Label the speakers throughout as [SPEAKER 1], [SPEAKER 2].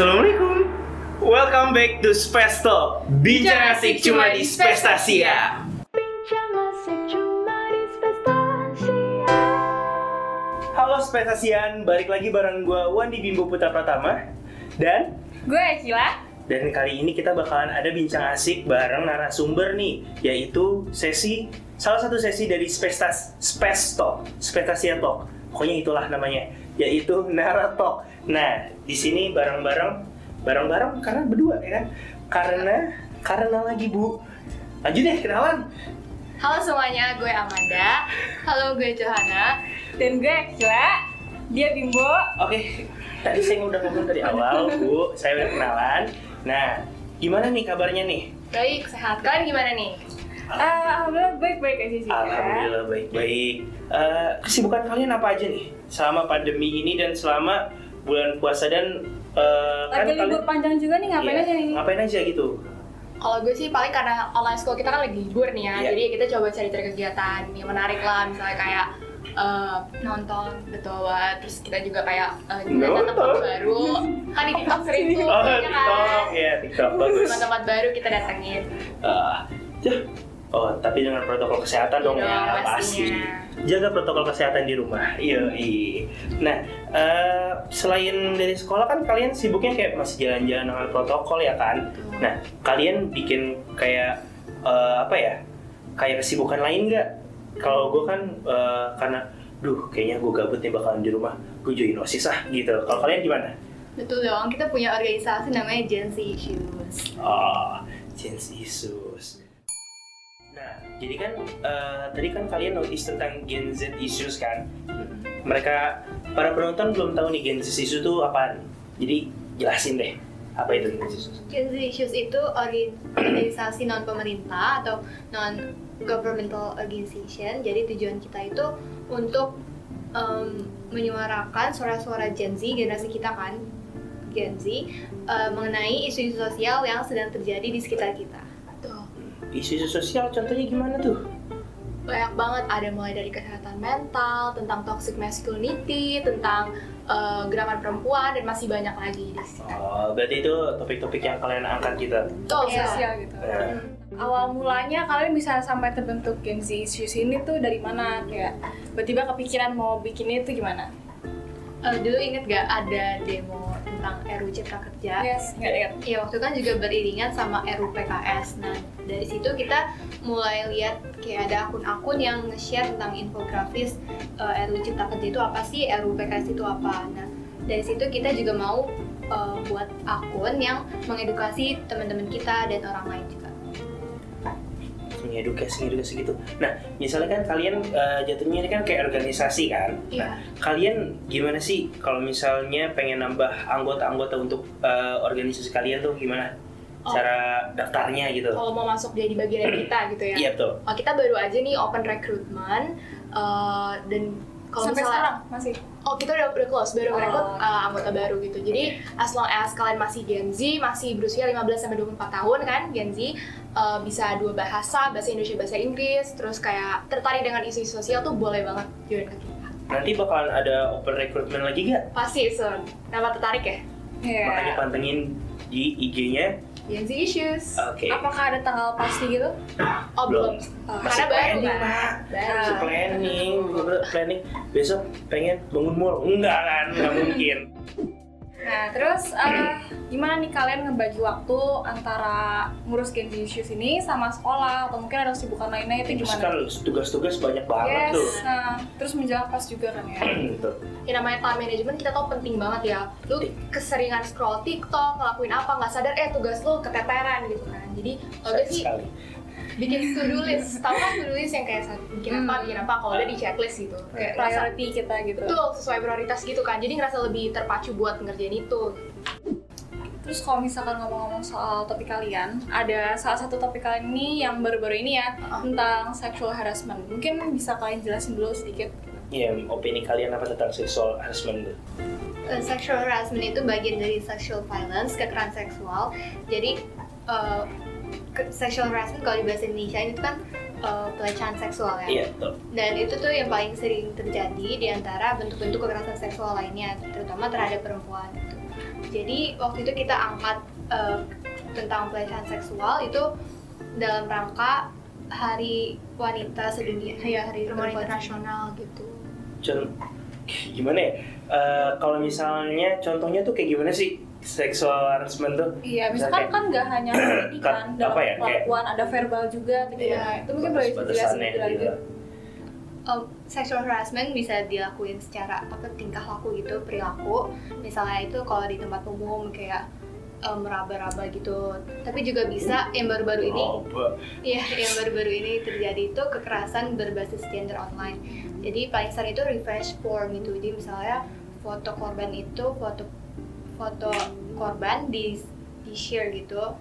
[SPEAKER 1] Assalamualaikum. Welcome back to Space Talk. Bicara asik cuma di Spestasia.
[SPEAKER 2] Bincang asik cuma di Spestasia.
[SPEAKER 1] Halo Spestasian, balik lagi bareng gue Wandi Bimbo Putra Pratama dan
[SPEAKER 3] Gue Akila.
[SPEAKER 1] dan kali ini kita bakalan ada bincang asik bareng narasumber nih, yaitu sesi salah satu sesi dari Spestas Space Talk, Spestasia Talk. Pokoknya itulah namanya, yaitu Nara Talk. Nah, di sini bareng-bareng bareng-bareng karena berdua ya kan? Karena karena lagi Bu. Lanjut deh kenalan.
[SPEAKER 3] Halo semuanya, gue Amanda. Halo, gue Johanna. Dan gue Akila. Dia Bimbo.
[SPEAKER 1] Oke, tadi saya udah ngomong dari awal, Bu. Saya udah kenalan. Nah, gimana nih kabarnya nih?
[SPEAKER 3] Baik, sehat. Kalian gimana nih?
[SPEAKER 4] Eh, alhamdulillah baik-baik aja sih.
[SPEAKER 1] Alhamdulillah baik-baik. Eh, kesibukan kalian apa aja nih selama pandemi ini dan selama bulan puasa dan eh,
[SPEAKER 4] Lagi libur
[SPEAKER 1] kalian-
[SPEAKER 4] panjang juga nih ngapain
[SPEAKER 1] Iya,
[SPEAKER 4] aja nih?
[SPEAKER 1] Ngapain aja gitu?
[SPEAKER 3] Kalau gue sih paling karena online school kita kan lagi libur nih ya.
[SPEAKER 1] Iya.
[SPEAKER 3] Jadi kita coba cari-cari kegiatan yang menarik lah. Misalnya kayak eh, nonton, betul banget. Terus kita juga kayak eh, jalan tempat baru. Kan di TikTok sering tuh,
[SPEAKER 1] Oh,
[SPEAKER 3] ya
[SPEAKER 1] TikTok
[SPEAKER 3] kan?
[SPEAKER 1] ya, TikTok bagus.
[SPEAKER 3] Tempat-tempat baru kita datengin.
[SPEAKER 1] Ya. Oh, tapi dengan protokol kesehatan dong
[SPEAKER 3] Iya,
[SPEAKER 1] ya, pasti. Jaga protokol kesehatan di rumah. Iya, Nah, eh, selain dari sekolah kan kalian sibuknya kayak masih jalan-jalan dengan protokol ya kan? Nah, kalian bikin kayak eh, apa ya? Kayak kesibukan lain nggak? Kalau gue kan eh, karena, duh, kayaknya gue gabut nih bakalan di rumah. Gue join osis ah gitu. Kalau kalian gimana?
[SPEAKER 3] Betul dong, kita punya organisasi namanya Gen Z Issues.
[SPEAKER 1] Oh, Gens Issues. Nah, jadi kan eh, tadi kan kalian notice tentang Gen Z issues kan? Mereka para penonton belum tahu nih Gen Z issues itu apaan. Jadi jelasin deh apa itu Gen Z issues.
[SPEAKER 3] Gen Z Issues itu organisasi non pemerintah atau non governmental organization. Jadi tujuan kita itu untuk em, menyuarakan suara-suara Gen Z generasi kita kan Gen Z eh, mengenai isu-isu sosial yang sedang terjadi di sekitar kita.
[SPEAKER 1] Isu-isu sosial contohnya gimana tuh?
[SPEAKER 3] banyak banget ada mulai dari kesehatan mental, tentang toxic masculinity, tentang eh, gerakan perempuan dan masih banyak lagi di sini.
[SPEAKER 1] Oh, berarti itu topik-topik yang kalian angkat gitu.
[SPEAKER 3] Tuh,
[SPEAKER 4] Iya. Sosial gitu.
[SPEAKER 1] Nah,
[SPEAKER 4] Awal mulanya kalian bisa sampai terbentuk Gen Z Issues ini tuh dari mana? Kayak tiba-tiba kepikiran mau bikin itu gimana?
[SPEAKER 3] Eh, dulu inget gak ada demo tentang RUU Cipta Kerja?
[SPEAKER 4] Yes, ingat.
[SPEAKER 3] Ya waktu kan juga beriringan sama RUU PKS. Nah dari situ kita mulai lihat kayak ada akun-akun yang nge-share tentang infografis eh, RUU Cipta Kerja itu apa sih, RUU PKS itu apa. Nah dari situ kita juga mau eh, buat akun yang mengedukasi teman-teman kita dan orang lain juga.
[SPEAKER 1] Mengedukasi edukasi gitu. Nah, misalnya kan kalian eh, jatuhnya ini kan kayak organisasi kan.
[SPEAKER 3] Iya.
[SPEAKER 1] Nah, kalian gimana sih kalau misalnya pengen nambah anggota-anggota untuk eh, organisasi kalian tuh gimana?
[SPEAKER 3] Oh.
[SPEAKER 1] Cara daftarnya gitu.
[SPEAKER 3] Kalau mau masuk jadi bagian kita gitu ya.
[SPEAKER 1] Iya betul.
[SPEAKER 3] Oh, kita baru aja nih open recruitment eh, dan kalau
[SPEAKER 4] Sampai
[SPEAKER 3] misalnya
[SPEAKER 4] sekarang masih.
[SPEAKER 3] Oh kita udah udah close, baru
[SPEAKER 4] Oh.
[SPEAKER 3] merekrut uh, anggota baru gitu. Jadi as long as kalian masih Gen Z, masih berusia 15 sampai 24 tahun kan, Gen Z uh, bisa dua bahasa, bahasa Indonesia, bahasa Inggris, terus kayak tertarik dengan isu-isu sosial tuh boleh banget join ke kita.
[SPEAKER 1] Nanti bakalan ada open recruitment lagi gak?
[SPEAKER 3] Pasti soon. Kenapa tertarik ya?
[SPEAKER 4] Iya.
[SPEAKER 1] Makanya pantengin di IG-nya.
[SPEAKER 3] Gen Z issues.
[SPEAKER 1] Oke.
[SPEAKER 4] Apakah ada tanggal pasti gitu?
[SPEAKER 3] Oh belum.
[SPEAKER 4] Oh,
[SPEAKER 1] Masih
[SPEAKER 3] Karena baru
[SPEAKER 1] planning. Pak. Masih planning, planning. Besok pengen bangun mall. Enggak kan? Enggak mungkin.
[SPEAKER 4] Nah, terus eh, gimana nih kalian ngebagi waktu antara ngurus Gen Z Issues ini sama sekolah atau mungkin ada kesibukan lainnya itu
[SPEAKER 1] Terus
[SPEAKER 4] gimana?
[SPEAKER 1] kan tugas-tugas banyak banget
[SPEAKER 4] Yes,
[SPEAKER 1] tuh.
[SPEAKER 4] nah, terus menjelang pas juga kan ya.
[SPEAKER 1] Tuh.
[SPEAKER 3] Ya namanya time management kita tahu penting banget ya. Lu keseringan scroll TikTok, ngelakuin apa nggak sadar eh tugas lu keteteran gitu kan. Jadi kalau sih. Bikin to do list tahu kan to do list yang kayak bikin apa
[SPEAKER 4] Hmm.
[SPEAKER 3] bikin apa kalau udah di checklist gitu kayak ngerasa
[SPEAKER 4] Priority kita gitu.
[SPEAKER 3] betul sesuai prioritas gitu kan jadi ngerasa lebih terpacu buat ngerjain itu
[SPEAKER 4] Terus kalau misalkan ngomong-ngomong soal topik kalian, ada salah satu topik kalian ini yang baru-baru ini ya
[SPEAKER 3] Uh-uh.
[SPEAKER 4] tentang sexual harassment. Mungkin bisa kalian jelasin dulu sedikit.
[SPEAKER 1] Iya, opini kalian apa tentang sexual harassment?
[SPEAKER 3] Eh, sexual harassment itu bagian dari sexual violence kekerasan seksual jadi eh, ke- sexual harassment kalau di bahasa Indonesia itu kan eh, pelecehan seksual ya
[SPEAKER 1] Iya, betul.
[SPEAKER 3] dan itu tuh yang paling sering terjadi di antara bentuk-bentuk kekerasan seksual lainnya terutama terhadap perempuan gitu. Jadi waktu itu kita angkat eh, tentang pelecehan seksual itu dalam rangka Hari Wanita Sedunia, ya Hari
[SPEAKER 4] Perempuan Internasional gitu.
[SPEAKER 1] Con- gimana ya? Eh, kalau misalnya contohnya tuh kayak gimana sih sexual harassment tuh?
[SPEAKER 4] Iya, misalkan
[SPEAKER 1] Kayak-
[SPEAKER 4] kan nggak hanya ini kan, dalam
[SPEAKER 1] apa ya, kayak-
[SPEAKER 4] perlakuan ada verbal juga, gitu
[SPEAKER 3] Iya,
[SPEAKER 4] ya. Itu mungkin boleh dijelasin
[SPEAKER 1] gitu.
[SPEAKER 3] um, sexual harassment bisa dilakuin secara apa tingkah laku gitu perilaku misalnya itu kalau di tempat umum kayak um, meraba-raba gitu tapi juga bisa yang baru-baru ini
[SPEAKER 1] Oh,
[SPEAKER 3] Iya, yang baru-baru ini terjadi itu kekerasan berbasis gender online. Jadi paling sering itu revenge porn gitu. Jadi misalnya foto korban itu foto foto korban di di share gitu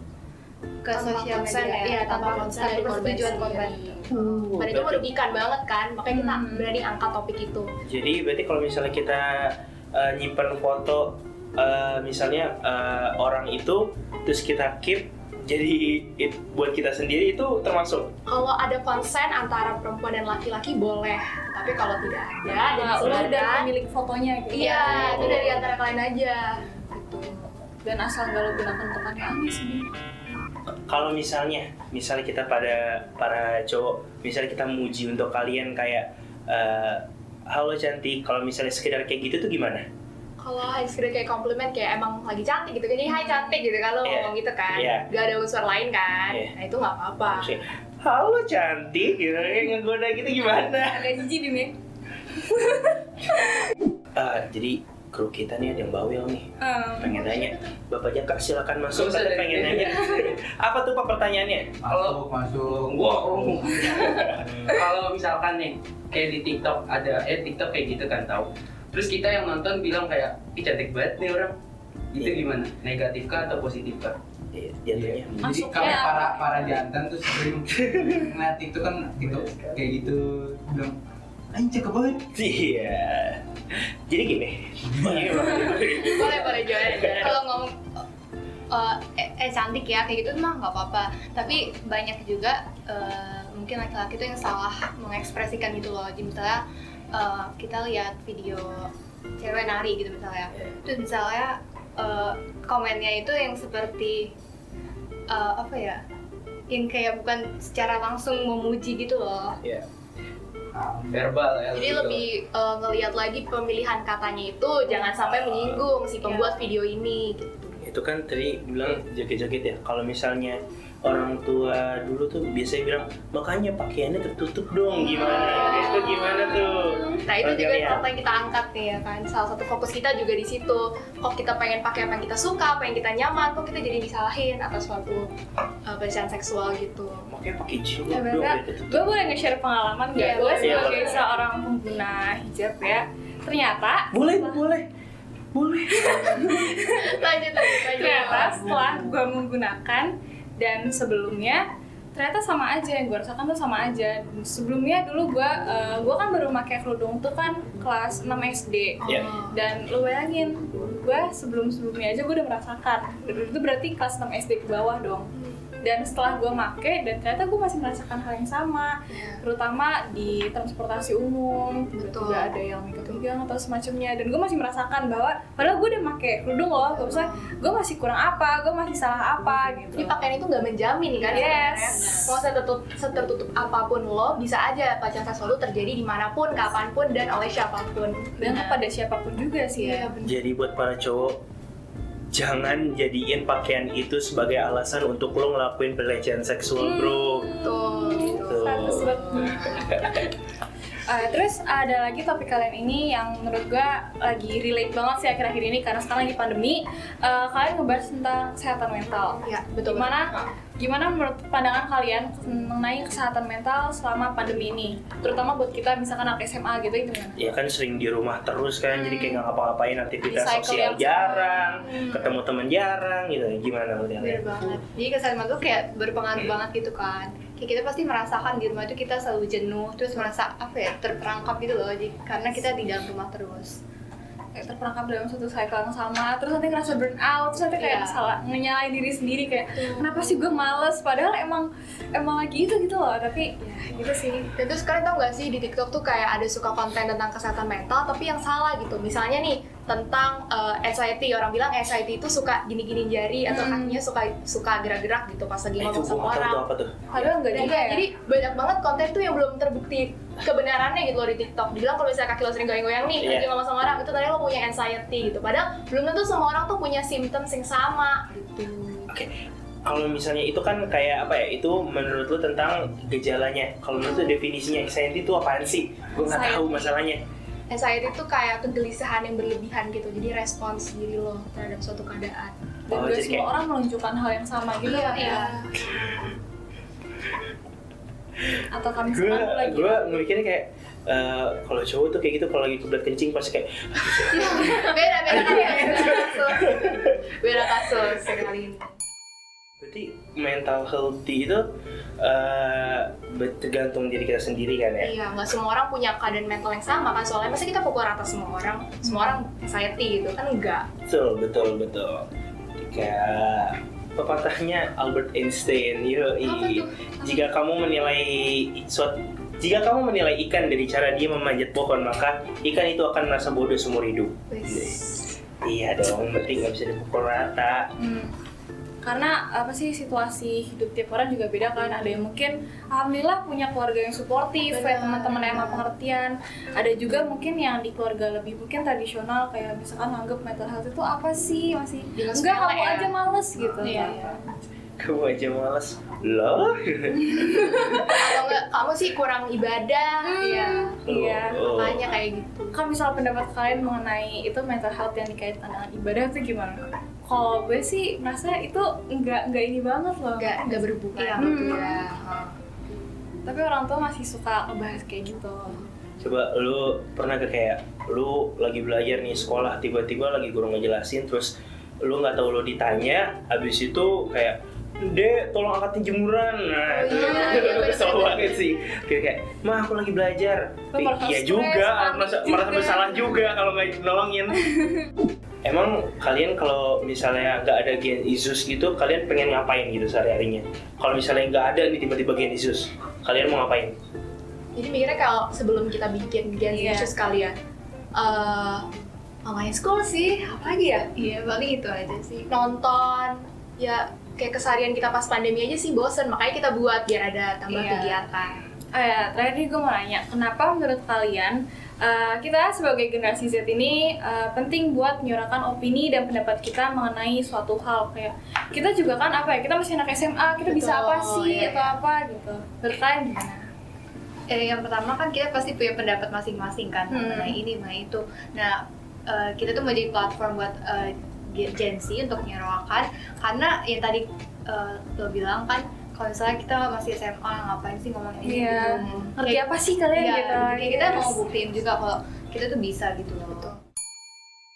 [SPEAKER 3] ke
[SPEAKER 5] Tanpa
[SPEAKER 3] sosial media.
[SPEAKER 5] ya,
[SPEAKER 3] Iya,
[SPEAKER 5] tanpa konsen
[SPEAKER 3] tanpa
[SPEAKER 5] dari korban
[SPEAKER 3] persetujuan korban.
[SPEAKER 5] Dan itu
[SPEAKER 1] berarti-
[SPEAKER 5] merugikan banget kan, makanya kita
[SPEAKER 4] Hmm.
[SPEAKER 5] berani angkat topik itu.
[SPEAKER 1] Jadi berarti kalau misalnya kita uh, nyimpen foto uh, misalnya uh, orang itu terus kita keep jadi it- buat kita sendiri itu termasuk
[SPEAKER 5] Kalau ada konsen antara perempuan dan laki-laki boleh, tapi kalau tidak ada dan
[SPEAKER 4] Nah, lu dari pemilik fotonya gitu.
[SPEAKER 5] iya itu
[SPEAKER 1] Oh.
[SPEAKER 5] dari antara kalian aja.
[SPEAKER 4] Dan asal nggak lo gunakan untuk aneh-aneh sih.
[SPEAKER 1] kalau misalnya misalnya kita pada para cowok misalnya kita muji untuk kalian kayak uh, halo cantik kalau misalnya sekedar kayak gitu tuh gimana?
[SPEAKER 5] Kalau hanya sekedar kayak komplimen kayak emang lagi cantik gitu, jadi hai cantik gitu kan lo
[SPEAKER 1] Iya.
[SPEAKER 5] ngomong gitu kan,
[SPEAKER 1] Iya.
[SPEAKER 5] gak ada unsur lain kan,
[SPEAKER 1] Iya.
[SPEAKER 5] nah itu nggak apa-apa.
[SPEAKER 1] Halo cantik gitu kayak ngegoda gitu gimana?
[SPEAKER 4] Agak jijik Bim ya.
[SPEAKER 1] Ah, jadi kru kita nih ada yang bawel nih
[SPEAKER 4] Um,
[SPEAKER 1] pengen nanya Bapak Jaka silakan masuk saya pengen nanya apa tuh Pak pertanyaannya
[SPEAKER 6] Kalau
[SPEAKER 7] masuk masuk
[SPEAKER 6] wow. kalau misalkan nih kayak di TikTok ada eh TikTok kayak gitu kan tahu. Terus kita yang nonton bilang kayak, ih cantik banget nih orang. Itu
[SPEAKER 1] Iya.
[SPEAKER 6] gimana? Negatif kah atau positif kah?
[SPEAKER 1] Iya, jatuhnya
[SPEAKER 7] Jadi kami
[SPEAKER 4] apa?
[SPEAKER 7] para para jantan tuh sering ngeliat itu kan TikTok kayak gitu bilang anjing cakep banget.
[SPEAKER 1] iya jadi gini. Iya,
[SPEAKER 3] boleh boleh jualan kalau ngomong eh, eh, eh, cantik ya kayak gitu mah nggak apa-apa. Tapi banyak juga eh, mungkin laki-laki tuh yang salah mengekspresikan gitu loh. Jadi misalnya eh, kita lihat video cewek nari gitu misalnya. Terus misalnya eh, komennya itu yang seperti eh, apa ya yang kayak bukan secara langsung memuji gitu loh.
[SPEAKER 1] Iya.
[SPEAKER 6] Verbal ya.
[SPEAKER 5] Jadi
[SPEAKER 6] gitu.
[SPEAKER 5] lebih uh, ngelihat lagi pemilihan katanya itu jangan sampai menyinggung si pembuat video ini. Gitu.
[SPEAKER 1] itu kan tadi bilang joget-joget ya kalau misalnya orang tua dulu tuh biasanya bilang makanya pakaiannya tertutup dong gimana itu gimana tuh
[SPEAKER 5] Nah itu juga apa yang kita angkat nih ya kan. Salah satu fokus kita juga di situ. Kok kita pengen pakai apa yang kita suka, apa yang kita nyaman, kok kita jadi disalahin atas suatu uh, pelecehan seksual gitu.
[SPEAKER 1] makanya pakai jilbab
[SPEAKER 4] Ya,
[SPEAKER 1] dong
[SPEAKER 4] gue boleh nge-share pengalaman gak?
[SPEAKER 5] Iya,
[SPEAKER 4] gue
[SPEAKER 5] boleh.
[SPEAKER 4] sebagai
[SPEAKER 1] Iya,
[SPEAKER 4] seorang pengguna hijab ya ternyata
[SPEAKER 1] boleh boleh boleh
[SPEAKER 5] lanjut lanjut lanjut.
[SPEAKER 4] ternyata setelah gue menggunakan dan sebelumnya ternyata sama aja yang gue rasakan tuh sama aja. Sebelumnya dulu gue gue kan baru pakai kerudung tuh kan kelas 6 SD
[SPEAKER 1] ya
[SPEAKER 4] dan lu bayangin gue sebelum sebelumnya aja gue udah merasakan. Itu berarti kelas 6 SD ke bawah dong dan setelah gue make dan ternyata gue masih merasakan hal yang sama terutama di transportasi umum
[SPEAKER 5] Betul.
[SPEAKER 4] juga ada yang megang atau semacamnya dan gue masih merasakan bahwa padahal gue udah make kerudung loh usah gue masih kurang apa gue masih salah apa gitu
[SPEAKER 5] Jadi pakaian itu nggak menjamin kan
[SPEAKER 4] Yes.
[SPEAKER 5] sebenarnya. Mau setertutup, setertutup apa pun lo, bisa aja seksual itu terjadi di mana pun, kapan pun, dan oleh siapa
[SPEAKER 4] pun.
[SPEAKER 5] dan
[SPEAKER 4] kepada siapa pun juga sih
[SPEAKER 5] Iya,
[SPEAKER 4] ya
[SPEAKER 5] benar.
[SPEAKER 1] jadi buat para cowok jangan jadiin pakaian itu sebagai alasan untuk lo ngelakuin pelecehan seksual bro
[SPEAKER 5] Betul.
[SPEAKER 1] Gitu.
[SPEAKER 4] Eh, terus ada lagi topik kalian ini yang menurut gua lagi relate banget sih akhir-akhir ini karena sekarang lagi pandemi. Eh, kalian ngebahas tentang kesehatan mental.
[SPEAKER 5] Ya, betul.
[SPEAKER 4] Gimana gimana menurut pandangan kalian mengenai kesehatan mental selama pandemi ini? Terutama buat kita misalkan anak SMA gitu gimana?
[SPEAKER 1] ya kan sering di rumah terus kan jadi kayak nggak ngapa-ngapain aktivitas
[SPEAKER 4] Di cycle
[SPEAKER 1] sosial jarang
[SPEAKER 4] Hmm.
[SPEAKER 1] ketemu temen jarang gitu gimana menurut
[SPEAKER 3] Bener
[SPEAKER 1] kalian
[SPEAKER 3] banget. Jadi kesehatan tuh kayak berpengaruh banget gitu kan. Kayak kita pasti merasakan di rumah itu kita selalu jenuh, terus merasa apa ya terperangkap gitu loh. Jadi, karena kita di dalam rumah terus.
[SPEAKER 4] Kayak terperangkap dalam satu cycle yang sama, terus nanti ngerasa burn out, terus nanti kayak
[SPEAKER 3] Iya.
[SPEAKER 4] salah nyalain diri sendiri kayak kenapa sih gue males? Padahal emang emang lagi itu gitu loh, tapi ya gitu sih.
[SPEAKER 5] Dan terus kalian tau gak sih di TikTok tuh kayak ada suka konten tentang kesehatan mental tapi yang salah gitu. Misalnya nih tentang uh, anxiety orang bilang anxiety itu suka gini-gini jari atau
[SPEAKER 4] Hmm.
[SPEAKER 5] kakinya suka suka gerak-gerak gitu pas lagi ngomong sama orang.
[SPEAKER 4] Padahal enggak juga ya.
[SPEAKER 5] jadi banyak banget konten tuh yang belum terbukti kebenarannya gitu loh di TikTok. Dibilang kalau misalnya kaki lo sering goyang-goyang nih,
[SPEAKER 1] Iya.
[SPEAKER 5] lagi ngomong sama orang, itu tadi lo punya anxiety gitu. Padahal belum tentu semua orang tuh punya symptoms yang sama gitu.
[SPEAKER 1] Oke, kalau misalnya itu kan kayak apa ya? Itu menurut lu tentang gejalanya. Kalau menurut lu definisinya anxiety itu apaan sih? Gue nggak tahu masalahnya.
[SPEAKER 5] Anxiety itu kayak kegelisahan yang berlebihan gitu. Jadi respons diri lo terhadap suatu keadaan.
[SPEAKER 4] Dan
[SPEAKER 1] Oh,
[SPEAKER 4] semua
[SPEAKER 1] kayak-
[SPEAKER 4] orang menunjukkan hal yang sama gitu
[SPEAKER 5] Iya,
[SPEAKER 4] ya.
[SPEAKER 5] iya.
[SPEAKER 4] Atau kami
[SPEAKER 1] Gue
[SPEAKER 4] lagi
[SPEAKER 1] gue ngemikirnya kayak eh, kalau cowok tuh kayak gitu kalau lagi kebelet kencing pasti kayak
[SPEAKER 5] beda beda kan ya, beda kasus. Beda kasus yang kali ini.
[SPEAKER 1] Berarti mental healthy itu eh, tergantung diri kita sendiri kan ya.
[SPEAKER 5] Iya, nggak semua orang punya keadaan mental yang sama kan soalnya masa kita pukul rata semua orang, semua orang anxiety gitu kan enggak.
[SPEAKER 1] Betul, betul, betul. Kayak pepatahnya Albert Einstein, yo jika kamu menilai suatu jika kamu menilai ikan dari cara dia memanjat pohon, maka ikan itu akan merasa bodoh seumur hidup.
[SPEAKER 5] Wis.
[SPEAKER 1] Iya dong, berarti nggak bisa dipukul rata.
[SPEAKER 4] Hmm. Karena apa sih situasi hidup tiap orang juga beda kan. Ada yang mungkin alhamdulillah punya keluarga yang suportif, kayak teman-teman yang pengertian. Ada juga mungkin yang di keluarga lebih mungkin tradisional kayak misalkan anggap mental health itu apa sih masih enggak kamu
[SPEAKER 5] ya.
[SPEAKER 4] aja males gitu.
[SPEAKER 5] Iya.
[SPEAKER 1] Kamu aja males. Loh?
[SPEAKER 5] Atau enggak kamu sih kurang ibadah. Iya.
[SPEAKER 4] Iya.
[SPEAKER 1] Oh.
[SPEAKER 5] Makanya kayak gitu.
[SPEAKER 4] Kan misal pendapat kalian mengenai itu mental health yang dikaitkan dengan ibadah itu gimana? Kalau gue sih merasa itu enggak enggak ini banget loh.
[SPEAKER 5] Enggak enggak berhubungan
[SPEAKER 4] Iya.
[SPEAKER 5] gitu
[SPEAKER 4] Hmm.
[SPEAKER 5] ya.
[SPEAKER 4] Tapi orang tua masih suka ngebahas kayak gitu.
[SPEAKER 1] Coba lu pernah gak kayak lu lagi belajar nih sekolah tiba-tiba lagi guru ngejelasin terus lu nggak tahu lu ditanya habis itu kayak Dek, tolong angkatin jemuran. Nah,
[SPEAKER 5] Oh
[SPEAKER 1] itu
[SPEAKER 5] iya, iya,
[SPEAKER 1] itu kesel
[SPEAKER 5] bener-bener.
[SPEAKER 1] banget sih. Kayak, kayak, mah aku lagi belajar. Iya juga, merasa,
[SPEAKER 4] juga.
[SPEAKER 1] merasa bersalah juga kalau nggak nolongin. Emang kalian kalau misalnya nggak ada gen Isus gitu, kalian pengen ngapain gitu sehari-harinya? Kalau misalnya nggak ada nih tiba-tiba gen Isus, kalian mau ngapain?
[SPEAKER 5] Jadi mikirnya kalau sebelum kita bikin Gen
[SPEAKER 4] Iya.
[SPEAKER 5] Z sekalian eh main school sih, apa lagi ya?
[SPEAKER 3] Iya, paling itu aja sih.
[SPEAKER 5] Nonton, ya kayak keseharian kita pas pandemi aja sih bosen, makanya kita buat biar ada tambah
[SPEAKER 4] Iya.
[SPEAKER 5] kegiatan.
[SPEAKER 4] Oh ya, terakhir nih gue mau nanya, kenapa menurut kalian uh, kita sebagai generasi Z ini uh, penting buat menyuarakan opini dan pendapat kita mengenai suatu hal kayak kita juga kan apa ya, kita masih anak SMA, kita bisa
[SPEAKER 5] Betul,
[SPEAKER 4] apa sih
[SPEAKER 5] iya,
[SPEAKER 4] atau
[SPEAKER 5] iya.
[SPEAKER 4] apa gitu. Kalian gimana?
[SPEAKER 3] Eh, yang pertama kan kita pasti punya pendapat masing-masing kan
[SPEAKER 4] Hmm.
[SPEAKER 3] mengenai ini mengenai itu. Nah, eh, kita tuh mau jadi platform buat eh, Gen Z untuk menyuarakan karena yang tadi eh, lo bilang kan kalau misalnya kita masih SMA ngapain sih ngomongin ini
[SPEAKER 4] Iya.
[SPEAKER 3] gitu.
[SPEAKER 4] Ngerti apa sih kalian
[SPEAKER 3] Iya,
[SPEAKER 4] gitu?
[SPEAKER 3] kayak kita
[SPEAKER 4] Yes.
[SPEAKER 3] mau buktiin juga kalau kita tuh bisa gitu loh.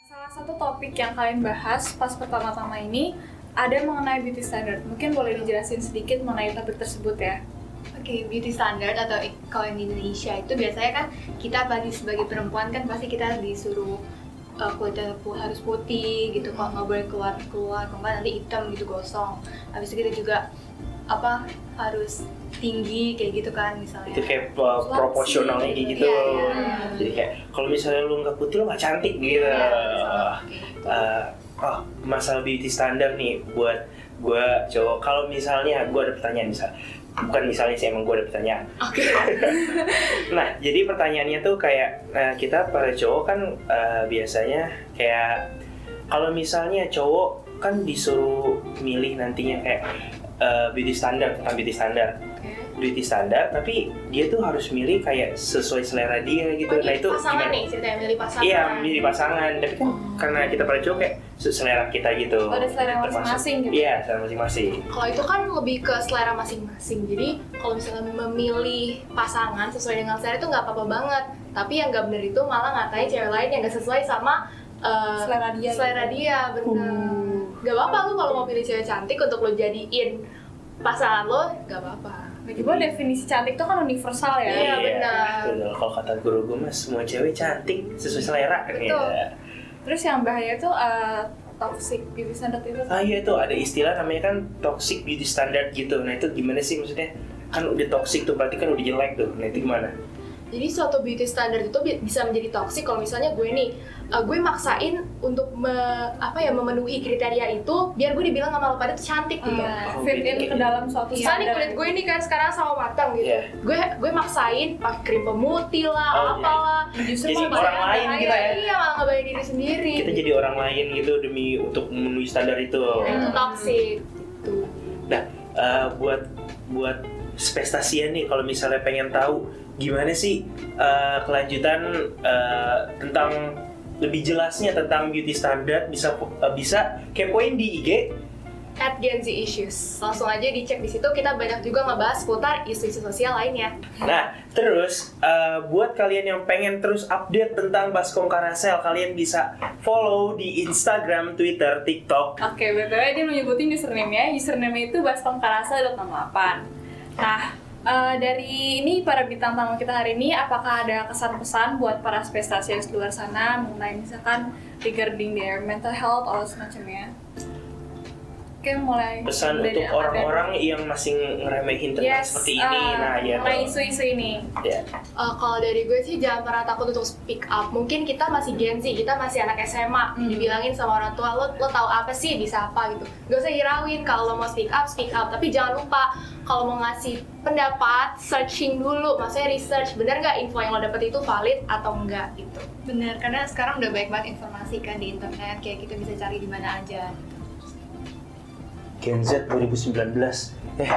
[SPEAKER 4] Salah satu topik yang kalian bahas pas pertama-tama ini ada mengenai beauty standard. Mungkin boleh dijelasin sedikit mengenai topik tersebut ya.
[SPEAKER 3] Oke, beauty standard atau kalau di Indonesia itu biasanya kan kita apalagi sebagai perempuan kan pasti kita disuruh uh, kulitnya pu- harus putih gitu, kalau nggak boleh keluar keluar, nggak nanti hitam gitu gosong. Habis itu kita juga apa harus tinggi kayak gitu kan misalnya.
[SPEAKER 1] Itu kayak uh, proporsionalnya kayak gitu.
[SPEAKER 3] Iya, iya.
[SPEAKER 1] Jadi kayak kalau misalnya lu nggak putih lu nggak cantik gitu.
[SPEAKER 3] Iya, misalnya kayak gitu.
[SPEAKER 1] Eh, oh masalah beauty standar nih buat gue cowok kalau misalnya gue ada pertanyaan misal bukan misalnya sih emang gue ada pertanyaan
[SPEAKER 3] Oke.
[SPEAKER 1] nah jadi pertanyaannya tuh kayak eh, kita para cowok kan eh, biasanya kayak kalau misalnya cowok kan disuruh milih nantinya kayak eh, beauty standar tentang beauty standar beauty standar tapi dia tuh harus milih kayak sesuai selera dia gitu
[SPEAKER 5] Oh,
[SPEAKER 1] nah itu
[SPEAKER 5] pasangan
[SPEAKER 1] gimana?
[SPEAKER 5] nih, ceritanya milih pasangan.
[SPEAKER 1] Iya, milih pasangan. Tapi kan karena kita pada cowok kayak se- selera kita gitu.
[SPEAKER 4] Oh, ada selera masing-masing gitu.
[SPEAKER 1] Iya, selera masing-masing.
[SPEAKER 5] Kalau itu kan lebih ke selera masing-masing. Jadi kalau misalnya memilih pasangan sesuai dengan selera itu nggak apa-apa banget. Tapi yang nggak bener itu malah ngatain cewek lain yang nggak sesuai sama uh,
[SPEAKER 4] Selera dia
[SPEAKER 5] Selera
[SPEAKER 4] gitu.
[SPEAKER 5] dia, bener. Gak apa-apa lu kalau mau pilih cewek cantik untuk lo jadiin pasangan lo, gak apa-apa.
[SPEAKER 4] Lagi pula definisi cantik itu kan universal ya.
[SPEAKER 5] Iya, benar.
[SPEAKER 1] Betul. Kalau kata guru gue mas, semua cewek cantik sesuai selera.
[SPEAKER 5] Betul.
[SPEAKER 1] Iya.
[SPEAKER 4] Terus yang bahaya tuh uh, toxic beauty standard itu.
[SPEAKER 1] Ah iya tuh ada istilah namanya kan toxic beauty standard gitu. Nah itu gimana sih maksudnya? Kan udah toxic tuh berarti kan udah jelek tuh. Nah itu gimana?
[SPEAKER 5] Jadi suatu beauty standard itu bi- bisa menjadi toksik kalau misalnya gue nih uh, gue maksain untuk me- apa ya memenuhi kriteria itu biar gue dibilang sama lo pada tuh cantik gitu.
[SPEAKER 1] Oh,
[SPEAKER 4] fit in
[SPEAKER 1] gitu.
[SPEAKER 4] ke dalam suatu
[SPEAKER 5] Misalnya nih
[SPEAKER 4] standar.
[SPEAKER 5] kulit gue ini kan sekarang sama matang gitu.
[SPEAKER 1] Iya.
[SPEAKER 5] Gue gue maksain pakai krim pemutih lah,
[SPEAKER 1] Oh,
[SPEAKER 5] apalah.
[SPEAKER 4] Justru
[SPEAKER 1] Jadi
[SPEAKER 4] malah
[SPEAKER 1] orang lain kita ya.
[SPEAKER 5] Iya malah ngebayar diri sendiri.
[SPEAKER 1] kita jadi orang lain gitu demi untuk memenuhi standar itu
[SPEAKER 5] Nah, itu toxic. Gitu.
[SPEAKER 1] nah eh, buat buat spestasian nih kalau misalnya pengen tahu gimana sih eh, kelanjutan eh, tentang lebih jelasnya tentang beauty standard bisa eh, bisa kepoin di IG
[SPEAKER 5] At Gen Z Issues. Langsung aja dicek di situ. Kita banyak juga ngebahas seputar isu-isu sosial lainnya.
[SPEAKER 1] Nah, terus eh, buat kalian yang pengen terus update tentang Baskom Karasel, kalian bisa follow di Instagram, Twitter, TikTok.
[SPEAKER 4] Oke, btw dia mau nyebutin username ya. Username itu baskomkarasa.68. Nah, eh, dari ini para bintang tamu kita hari ini, apakah ada kesan-pesan buat para spestasias di luar sana mengenai misalkan regarding their mental health atau semacamnya? Oke, mulai
[SPEAKER 1] Pesan
[SPEAKER 4] dari
[SPEAKER 1] untuk
[SPEAKER 4] Ahmad
[SPEAKER 1] orang-orang yang masih ngeremehin tentang
[SPEAKER 4] Yes,
[SPEAKER 1] seperti ini.
[SPEAKER 4] eh,
[SPEAKER 1] nah, ya. tuh.
[SPEAKER 4] isu-isu ini.
[SPEAKER 1] Ya.
[SPEAKER 5] Uh, kalau dari gue sih jangan pernah takut untuk speak up. Mungkin kita masih Gen Z, kita masih anak SMA.
[SPEAKER 4] Hmm.
[SPEAKER 5] Dibilangin sama orang tua, lo lo tahu apa sih, bisa apa gitu. Gak usah hirauin kalau lo mau speak up, speak up. Tapi jangan lupa kalau mau ngasih pendapat, searching dulu. Maksudnya research, bener nggak info yang lo dapet itu valid atau enggak gitu.
[SPEAKER 3] Bener, karena sekarang udah banyak banget informasi kan di internet, kayak kita bisa cari di mana aja.
[SPEAKER 1] Gen Z 2019. Eh,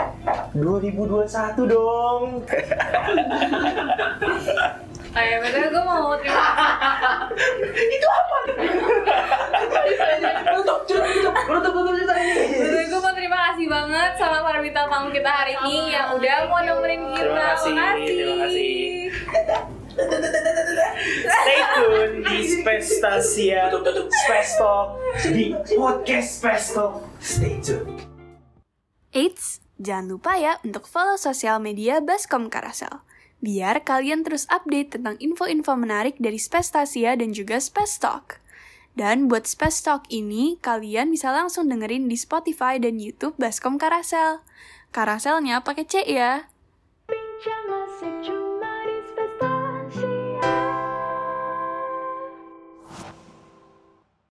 [SPEAKER 1] 2021 dong.
[SPEAKER 4] Ya, betul gue mau terima Betul, gue mau terima kasih banget sama para bintang tamu kita hari ini yang udah mau nemenin kita.
[SPEAKER 1] Terima kasih,
[SPEAKER 4] Makasih.
[SPEAKER 1] terima kasih. Stay tune di Space Stasia Space Talk di podcast Space Talk. Stay tune.
[SPEAKER 8] Eits, jangan lupa ya untuk follow sosial media Baskom Karasel. Biar kalian terus update tentang info-info menarik dari Space Stasia dan juga Space Talk. Dan buat Space Talk ini, kalian bisa langsung dengerin di Spotify dan YouTube Baskom Karasel. Karaselnya pakai C ya.